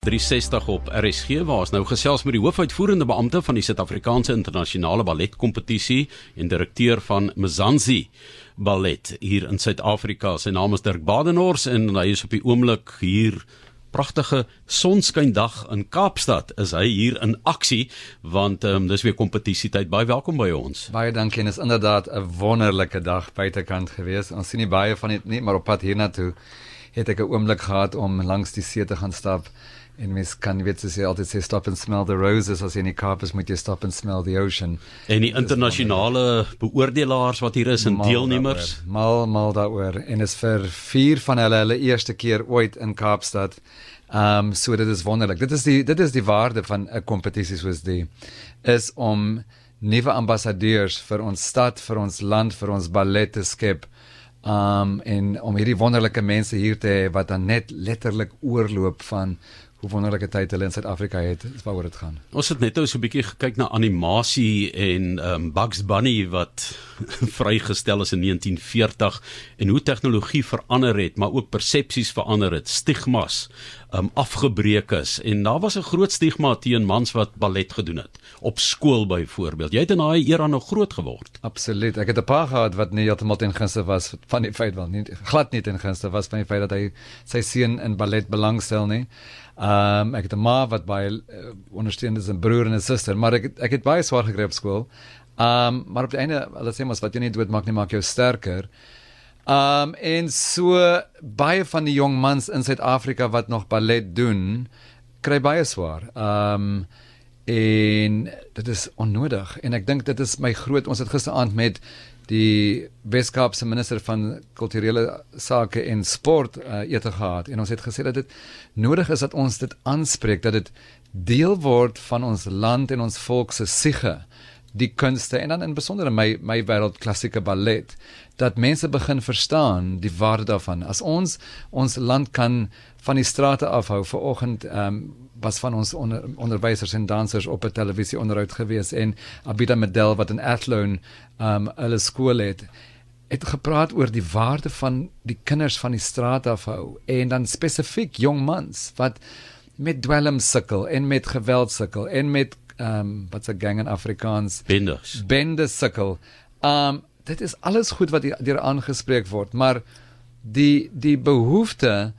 360 op RSG waar ons nou gesels met die hoofuitvoerende beampte van die Suid-Afrikaanse Internasionale Balletkompetisie en direkteur van Mzansi Ballet hier in Suid-Afrika. Sy naam is Dirk Badenhorst en hy is op die oomblik hier. Pragtige sonskyndag in Kaapstad is hy hier in aksie want um, dis weer kompetisietyd. Baie welkom by ons. Baie dankie en is inderdaad 'n wonderlike dag buitekant gewees ons sien nie baie van dit nie maar op pad hiernatoe het ek 'n oomblik gehad om langs die see te gaan stap En mens kan weet sê altyd sê stop and smell the roses as jy in die Kaap is moet jy stop and smell the ocean. En die internasionale beoordelaars wat hier is en deelnemers, mal mal daaroor en is vir vier van hulle hulle eerste keer ooit in Kaapstad. Ehm um, so dit is wonderlik. Dit is die dit is die waarde van 'n kompetisie soos die is om nuwe ambassadeurs vir ons stad, vir ons land, vir ons ballet te skep. Um en om hierdie wonderlike mense hier te hê wat dan net letterlik oorloop van hoe wonderlike tyd hulle in Suid-Afrika het, is waaroor dit gaan. Ons het net nou so 'n bietjie gekyk na animasie en um, Bugs Bunny wat vrygestel is in 1940 en hoe tegnologie verander het, maar ook persepsies verander het, stigmas um, afgebreek is en daar was 'n groot stigma teen mans wat ballet gedoen het op skool byvoorbeeld. Jy het in daai era nog groot geword. Absoluut. Ek het 'n paar gehad wat nie heeltemal ten gunste was van die feit wel nie glad nie ten gunste was van die feit dat hy sy seun in ballet belangstel nie. Ehm um, ek het 'n ma wat baie uh, ondersteun is 'n broer en suster, maar ek ek het baie swaar gekry op skool. Ehm um, maar op die einde, hulle sê mos wat jy nie dood maak nie maak jou sterker. Um, en so baie van die jong mans in Suid-Afrika wat nog ballet doen, kry baie swaar. Um, en dit is onnodig. En ek dink dit is my groot ons het gisteraand met die Weskaapse minister van kulturele sake en sport uh, ete gehad. En ons het gesê dat dit nodig is dat ons dit aanspreek dat dit deel word van ons land en ons volk se siege die kunste en dan in besonder my my wêreld klassieke ballet dat mense begin verstaan die waarde daarvan. As ons ons land kan van die strate afhou vir oggend ehm um, was van ons onder, onderwysers en dansers op 'n televisie onderhoud gewees en Abida Medel wat in Athlone um hulle skool het het gepraat oor die waarde van die kinders van die straat afhou en dan spesifiek jong mans wat met dwelm sukkel en met geweld sukkel en met um wat's 'n gang in Afrikaans benders benders sukkel um dit is alles goed wat deur aangespreek word maar die die behoefte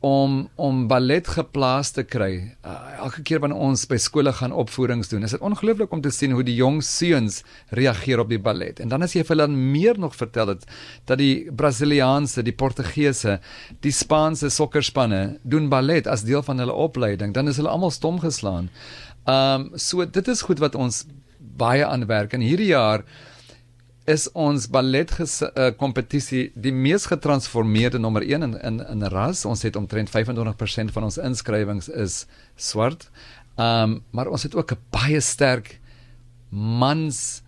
om om ballet geplaas te kry. Uh, elke keer wanneer ons by skole gaan opvoerings doen, is dit ongelooflik om te sien hoe die jong seuns reageer op die ballet. En dan as jy vir hulle meer nog vertel het dat die Brasiliaanse, die Portugese, die Spaanse sokkerspanne doen ballet as deel van hulle opleiding, dan is hulle almal stom geslaan. Ehm um, so dit is goed wat ons baie aanwerk en hierdie jaar is ons ballet uh, kompetisie die mees getransformeerde nommer 1 in in in ras. Ons het omtrent 25% van ons inskrywings is swart. Ehm um, maar ons het ook 'n baie sterk mans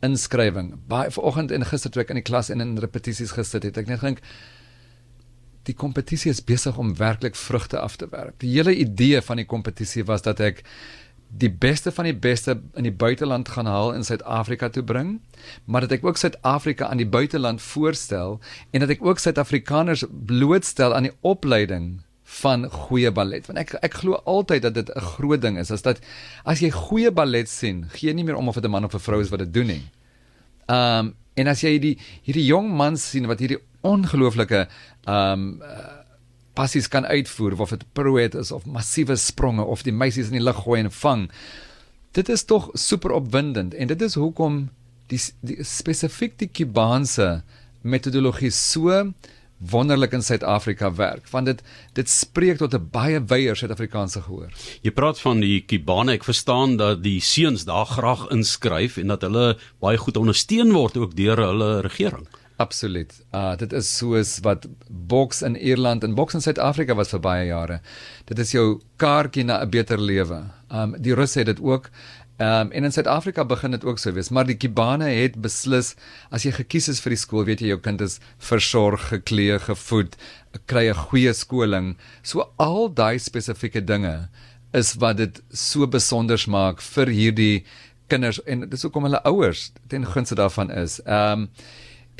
inskrywing. Baie vanoggend en gister toe ek in die klas en in repetisies gesit het, ek net dink die kompetisie is besig om werklik vrugte af te werp. Die hele idee van die kompetisie was dat ek die beste van die beste in die buiteland gaan haal in Suid-Afrika toe bring, maar dat ek ook Suid-Afrika aan die buiteland voorstel en dat ek ook Suid-Afrikaners blootstel aan die opleiding van goeie ballet. Want ek ek glo altyd dat dit 'n groot ding is as dat as jy goeie ballet sien, gee nie meer om of dit 'n man of 'n vrou is wat dit doen nie. Um en as jy die hierdie jong man sien wat hierdie ongelooflike um uh, passies kan uitvoer of dit pirouette is of massiewe spronge of die meisies in die lug gooi en vang. Dit is tog super opwindend en dit is hoekom die, die spesifiek die Kubaanse metodologie so wonderlik in Suid-Afrika werk want dit dit spreek tot 'n baie wyeer Suid-Afrikaanse gehoor. Jy praat van die Kubane, ek verstaan dat die seuns daar graag inskryf en dat hulle baie goed ondersteun word ook deur hulle regering. Absoluut. Uh dit is soos wat boks in Ierland en boks in Suid-Afrika was vir baie jare. Dit is jou kaartjie na 'n beter lewe. Um die Russe het dit ook. Um en in Suid-Afrika begin dit ook so wees, maar die Kubane het beslis as jy gekies is vir die skool, weet jy jou kind is versorg, geklee, gevoed, kry 'n goeie skoling. So al daai spesifieke dinge is wat dit so besonder maak vir hierdie kinders en dis hoekom hulle ouers ten gunste daarvan is. Um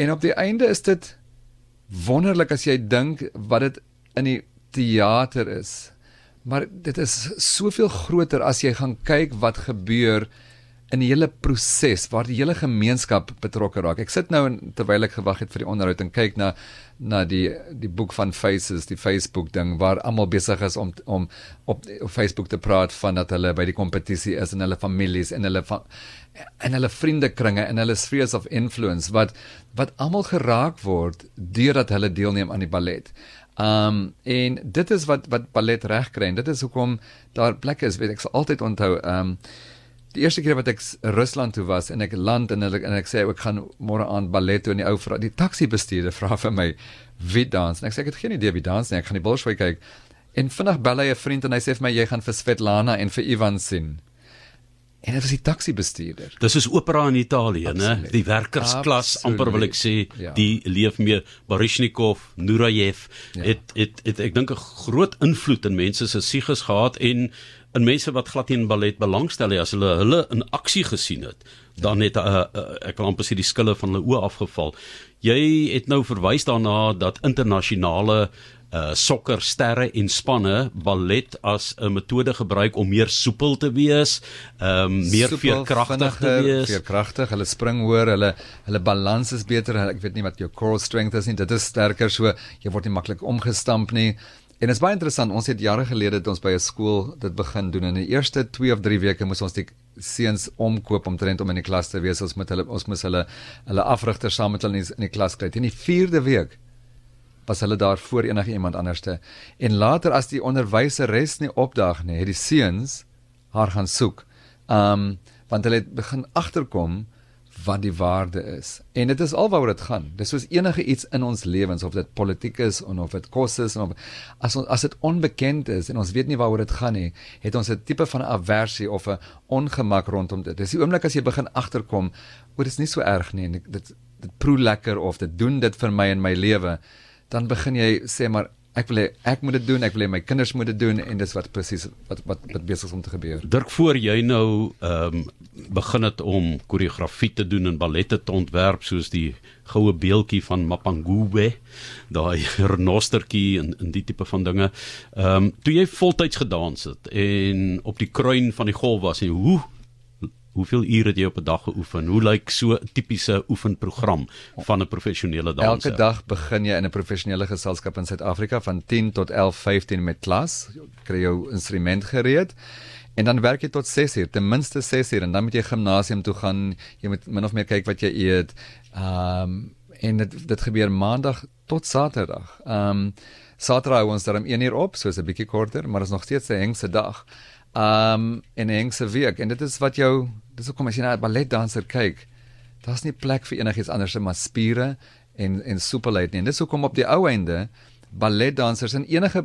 En op die einde is dit wonderlik as jy dink wat dit in die teater is. Maar dit is soveel groter as jy gaan kyk wat gebeur in die hele proses waar die hele gemeenskap betrokke raak. Ek sit nou en terwyl ek gewag het vir die onderhoud en kyk na na die die boek van Faces, die Facebook ding waar almal besig is om om op, op Facebook te praat van dat hulle by die kompetisie is en hulle families en hulle van en hulle vriendekringe en hulle spheres of influence wat wat almal geraak word deurdat hulle deelneem aan die ballet. Um en dit is wat wat ballet reg kry en dit is hoekom daar plekke is, weet ek sal altyd onthou um Die eerste keer wat ek Rusland toe was en ek land en ek en ek sê ek gaan môre aan ballet toe. En die ou vra die taxi bestuurder vra vir my wie dans? En ek sê ek het geen idee wie dans nie. Ek gaan die Bolshoi kyk. En vinnig bel hy 'n vriend en hy sê vir my jy gaan vir Svetlana en vir Ivan sien. En dit was die taxi bestuurder dis is opera in Italië nê die werkersklas Absoluut. amper wil ek sê ja. die leef mee Baryshnikov Nurayev ja. het, het het ek dink 'n groot invloed in mense se sieges gehad en en mense wat glad nie in ballet belangstel nie as hulle hulle in aksie gesien het dan het uh, uh, ek wil amper sê die skille van hulle oë afgeval jy het nou verwys daarna dat internasionale uh sokkersterre en spanne ballet as 'n metode gebruik om meer soepel te wees, ehm um, meer veerkragtig te wees. Veerkragtig, hulle spring hoër, hulle hulle balans is beter. Ek weet nie wat jou core strength is nie. Dit is sterker so jy word nie maklik omgestamp nie. En dit is baie interessant. Ons het jare gelede het ons by 'n skool dit begin doen en in die eerste 2 of 3 weke moes ons die seuns omkoop om trend om in die klas te wees. Ons moet hulle ons moes hulle hulle afrigter saam met hulle in die, in die klas kry. In die 4de week was hulle daar voor enige iemand anderste. En later as die onderwyseres nie opdag nie, het die seuns haar gaan soek. Um want hulle het begin agterkom wat die waarde is. En dit is alwaaroor dit gaan. Dis soos enige iets in ons lewens of dit politiek is of dit kos is of as ons as dit onbekend is en ons weet nie waaroor dit gaan nie, het ons 'n tipe van aversie of 'n ongemak rondom dit. Dis die oomblik as jy begin agterkom, o, dit is nie so erg nie en dit dit proe lekker of dit doen dit vir my in my lewe, dan begin jy sê maar ek wil hê ek moet dit doen, ek wil hê my kinders moet dit doen en dis wat presies wat wat wat besig is om te gebeur. Dirk voor jy nou ehm um, begin het om koreografie te doen en ballette te ontwerp soos die goue beeltjie van Mapangube, daai renostertjie en en die tipe van dinge. Ehm um, toe jy voltyds gedans het en op die kruin van die golf was en hoe Hoeveel ure het jy op 'n dag geoefen? Hoe lyk so 'n tipiese oefenprogram van 'n professionele danser? Elke dag begin jy in 'n professionele geselskap in Suid-Afrika van 10 tot 11:15 met klas. Kry jou instrument gereed. En dan werk jy tot 6 uur, ten minste 6 uur en dan moet jy gimnasium toe gaan. Jy moet min of meer kyk wat jy eet. Ehm um, en dit dit gebeur maandag tot saterdag. Ehm um, Saterdag ons dan om 1 uur op, soos 'n bietjie korter, maar is nog steeds 'n hengse dag um in 'n engse week en dit is wat jou dis hoekom as jy na 'n balletdanser kyk daar's nie plek vir enigiets anders as maar spiere en en soepelheid nie. En dis hoekom op die ou einde balletdansers en enige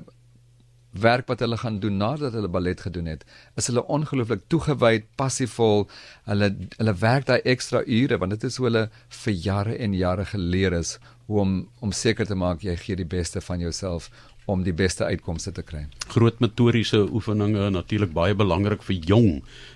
werk wat hulle gaan doen nadat hulle ballet gedoen het is hulle ongelooflik toegewyd passievol. Hulle hulle werk daai ekstra ure want dit is hoe hulle vir jare en jare geleer is hoe om om seker te maak jy gee die beste van jouself om die beste uitkomste te kry. Groot motoriese oefeninge natuurlik baie belangrik vir jong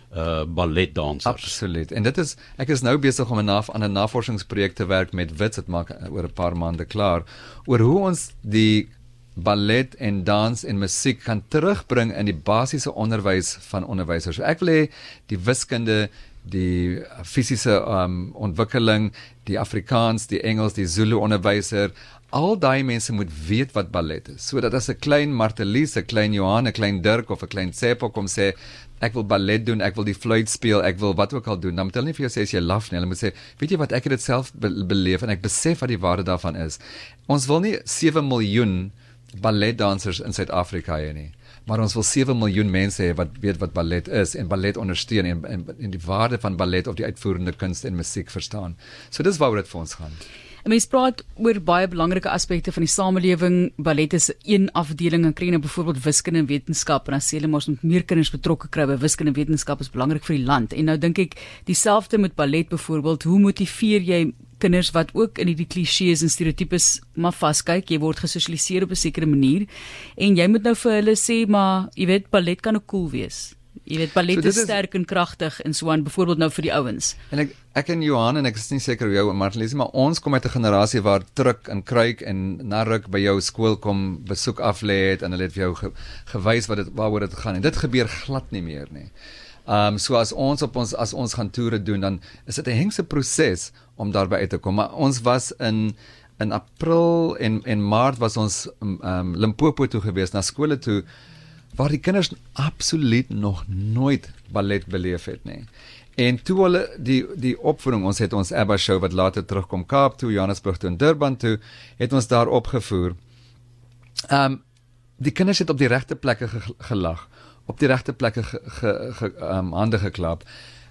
uh balletdansers. Absoluut. En dit is ek is nou besig om 'n naf aan 'n navorsingsprojek te werk met Wits dit maak uh, oor 'n paar maande klaar oor hoe ons die ballet en dans en musiek kan terugbring in die basiese onderwys van onderwysers. So ek wil hê die wiskunde die fisiese um ontwikkeling, die Afrikaans, die Engels, die Zulu onderwyser, al daai mense moet weet wat ballet is. Sodat as 'n klein Martelies, 'n klein Johan, 'n klein Dirk of 'n klein Seppo kom sê ek wil ballet doen, ek wil die fluit speel, ek wil wat ook al doen, dan moet hulle nie vir jou sê as jy laf nie. Hulle moet sê, weet jy wat, ek het dit self be beleef en ek besef wat die waarde daarvan is. Ons wil nie 7 miljoen balletdansers in Suid-Afrika hê nie. Maar ons wil 7 miljoen mense hê wat weet wat ballet is en ballet ondersteun en, en en die waarde van ballet of die uitvoerende kuns en musiek verstaan. So dis waaroor dit vir ons gaan. Mens praat oor baie belangrike aspekte van die samelewing. Ballet is een afdeling en kry nou byvoorbeeld wiskunde en wetenskap en as jy hulle mos met meer kinders betrokke kry by wiskunde en wetenskap is belangrik vir die land. En nou dink ek dieselfde met ballet byvoorbeeld. Hoe motiveer jy kinders wat ook in hierdie klisjées en stereotypes maar vaskyk? Jy word gesosialiseer op 'n sekere manier en jy moet nou vir hulle sê maar jy weet ballet kan ook cool wees Jy weet ballet so, is sterk en kragtig en so aan byvoorbeeld nou vir die ouens. En ek ek en Johan en ek is nie seker hoe jou Marlies maar ons kom uit 'n generasie waar druk en kruik en narruk by jou skool kom besoek af lê het en hulle het vir jou ge, gewys wat dit waaroor dit gaan en dit gebeur glad nie meer nie. Ehm um, so as ons op ons as ons gaan toere doen dan is dit 'n hengse proses om daarby uit te kom. Maar ons was in in April en en Maart was ons ehm um, Limpopo toe gewees na skole toe waar die kinders absoluut nog nooit ballet beleef het nie. En toe hulle die die opvoering ons het ons ABBA show wat later terugkom Kaap toe Johannesburg toe en Durban toe het ons daar opgevoer. Ehm um, die kinders het op die regte plekke gelag op die regte plekke ge, ge, ge, um, hande geklap.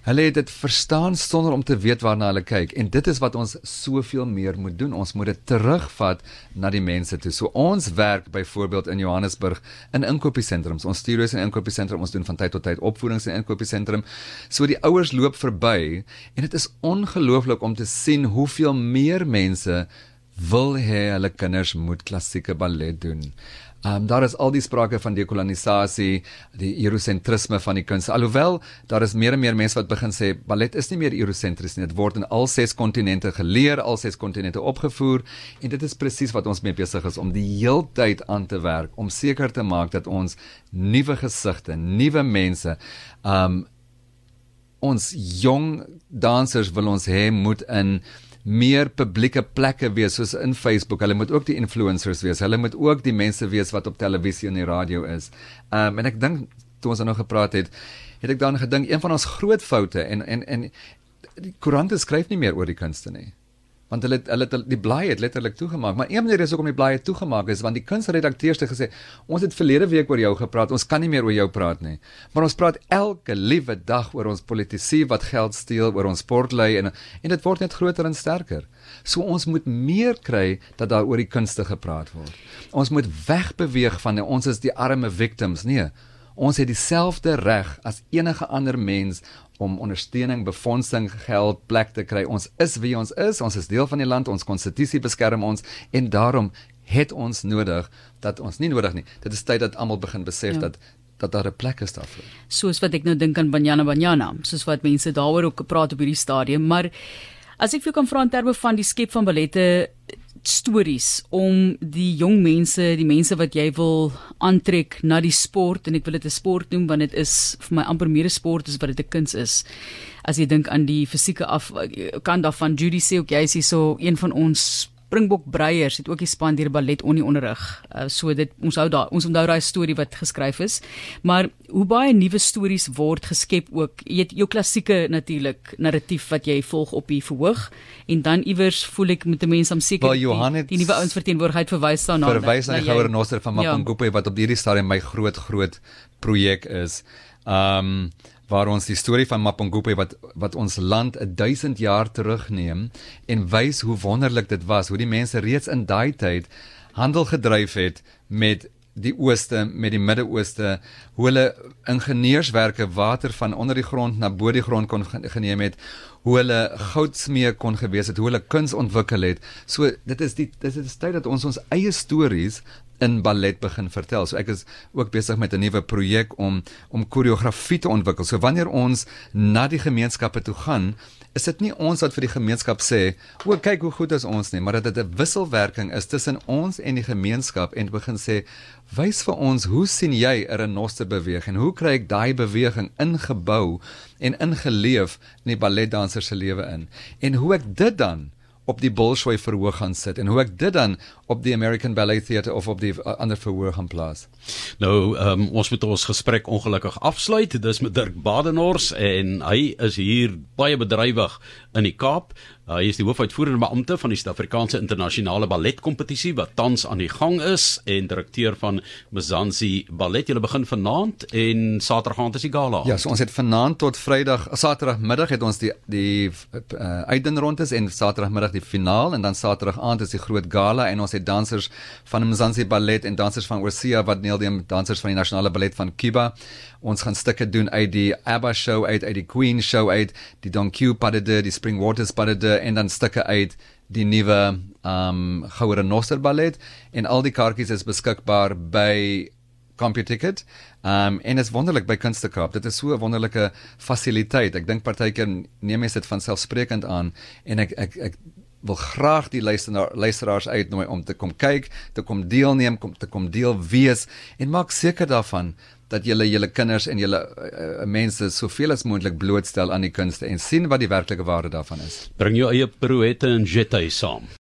Hulle het dit verstaan sonder om te weet waarna hulle kyk en dit is wat ons soveel meer moet doen. Ons moet dit terugvat na die mense toe. So ons werk byvoorbeeld in Johannesburg in inkopiesentrums. Ons stuur hulle in inkopiesentrums. Ons doen van tyd tot tyd opvoedings in inkopiesentrums. So die ouers loop verby en dit is ongelooflik om te sien hoeveel meer mense wil hê hulle kinders moet klassieke ballet doen. Um, daar is al die sprake van dekolonisasie, die eurosentrisme van die kuns. Alhoewel daar is meer en meer mense wat begin sê ballet is nie meer eurosentris nie. Dit word in al ses kontinente geleer, al ses kontinente opgevoer en dit is presies wat ons mee besig is om die heeltyd aan te werk om seker te maak dat ons nuwe gesigte, nuwe mense um, ons jong dansers wil ons hê moet in meer publieke plekke wees soos in Facebook. Hulle moet ook die influencers wees. Hulle moet ook die mense wees wat op televisie en die radio is. Ehm um, en ek dink toe ons nou gepraat het, het ek dan gedink een van ons groot foute en en en die koerante skryf nie meer oor die kunste nie want hulle hulle het die blaaie het letterlik toegemaak. Maar een manier is ook om die blaaie toegemaak is want die kunsredakteurs het gesê ons het verlede week oor jou gepraat ons kan nie meer oor jou praat nie. Maar ons praat elke liewe dag oor ons politici wat geld steel oor ons sportlei en en dit word net groter en sterker. So ons moet meer kry dat daar oor die kunste gepraat word. Ons moet wegbeweeg van ons is die arme victims. Nee Ons het dieselfde reg as enige ander mens om ondersteuning, befondsing, geld, plek te kry. Ons is wie ons is. Ons is deel van die land. Ons konstitusie beskerm ons en daarom het ons nodig dat ons nie nodig nie. Dit is tyd dat almal begin besef ja. dat dat daar 'n plek is daarvoor. Soos wat ek nou dink aan Banyana Banyana, soos wat mense daaroor ook praat op hierdie stadium, maar as ek vir jou kan vra in terme van die skep van ballette stories om die jong mense, die mense wat jy wil aantrek na die sport en ek wil dit 'n sport noem want dit is vir my amper meer 'n sport as wat dit 'n kuns is. As jy dink aan die fisieke af kan daarvan Judy sê ook jy is so een van ons Springbok Breiers het ook die span deur ballet onie onderrig. Uh, so dit ons hou daar ons onthou daai storie wat geskryf is. Maar hoe baie nuwe stories word geskep ook. Jy het jou klassieke natuurlik narratief wat jy volg op hier verhoog en dan iewers voel ek met 'n mens om seker die, die nuwe ouens verteenwoordigheid verwys daarna. Verwys na die goue renoster van Mapungupe ja. wat op hierdie stadium my groot groot projek is. Um waar ons die storie van Mapungubwe wat wat ons land 1000 jaar terugneem en wys hoe wonderlik dit was hoe die mense reeds in daai tyd handel gedryf het met die ooste met die Midde-Ooste hoe hulle ingenieurswerke water van onder die grond na bo die grond kon geneem het hoe hulle goudsmee kon gewees het hoe hulle kuns ontwikkel het. So dit is die dit is tyd dat ons ons eie stories in ballet begin vertel. So ek is ook besig met 'n nuwe projek om om koreografie te ontwikkel. So wanneer ons na die gemeenskappe toe gaan, is dit nie ons wat vir die gemeenskap sê, "O, kyk hoe goed is ons nie," maar dat dit 'n wisselwerking is tussen ons en die gemeenskap en begin sê, "Wys vir ons, hoe sien jy 'n renoster beweeg en hoe kry ek daai beweging ingebou en ingeleef in die balletdanser se lewe in?" En hoe ek dit dan op die Bolshoi verhoog gaan sit en hoe ek dit dan op die American Ballet Theatre of op die uh, ander verhoog gaan plaas. Nou, um, ons moet ons gesprek ongelukkig afsluit. Dis met Dirk Badenhorst en hy is hier baie bedrywig in die Kaap. Uh, hy is die hoofuitvoerende beampte van die Suid-Afrikaanse Internasionale Balletkompetisie wat tans aan die gang is en direkteur van Mzansi Ballet. Hulle begin vanaand en Saterdag aand is die gala. Ja, so ons het vanaand tot Vrydag, Saterdagmiddag het ons die die uh, uitdenrondes en Saterdagmiddag die finaal en dan Saterdag aand is die groot gala en ons het dansers van Mzansi Ballet en dansers van Oosia wat neeldem dansers van die Nasionale Ballet van Cuba. Ons gaan stukke doen uit die ABBA show uit uit die Queen show uit, die Don Q pas de deux, die Spring Waters pas de deux en dan stukke uit die nuwe um Goue Renoster ballet en al die kaartjies is beskikbaar by CompuTicket. Um en dit is wonderlik by Kunste Kaap. Dit is so 'n wonderlike fasiliteit. Ek dink partykeer neem mense dit van selfsprekend aan en ek ek ek wil graag die luisteraar luisteraars uitnooi om te kom kyk, te kom deelneem, kom te kom deel wees en maak seker daarvan dat julle julle kinders en julle uh, mense soveel as moontlik blootstel aan die kunste en sien wat die werklike waarde daarvan is. Bring jou eie pirouette en jetty saam.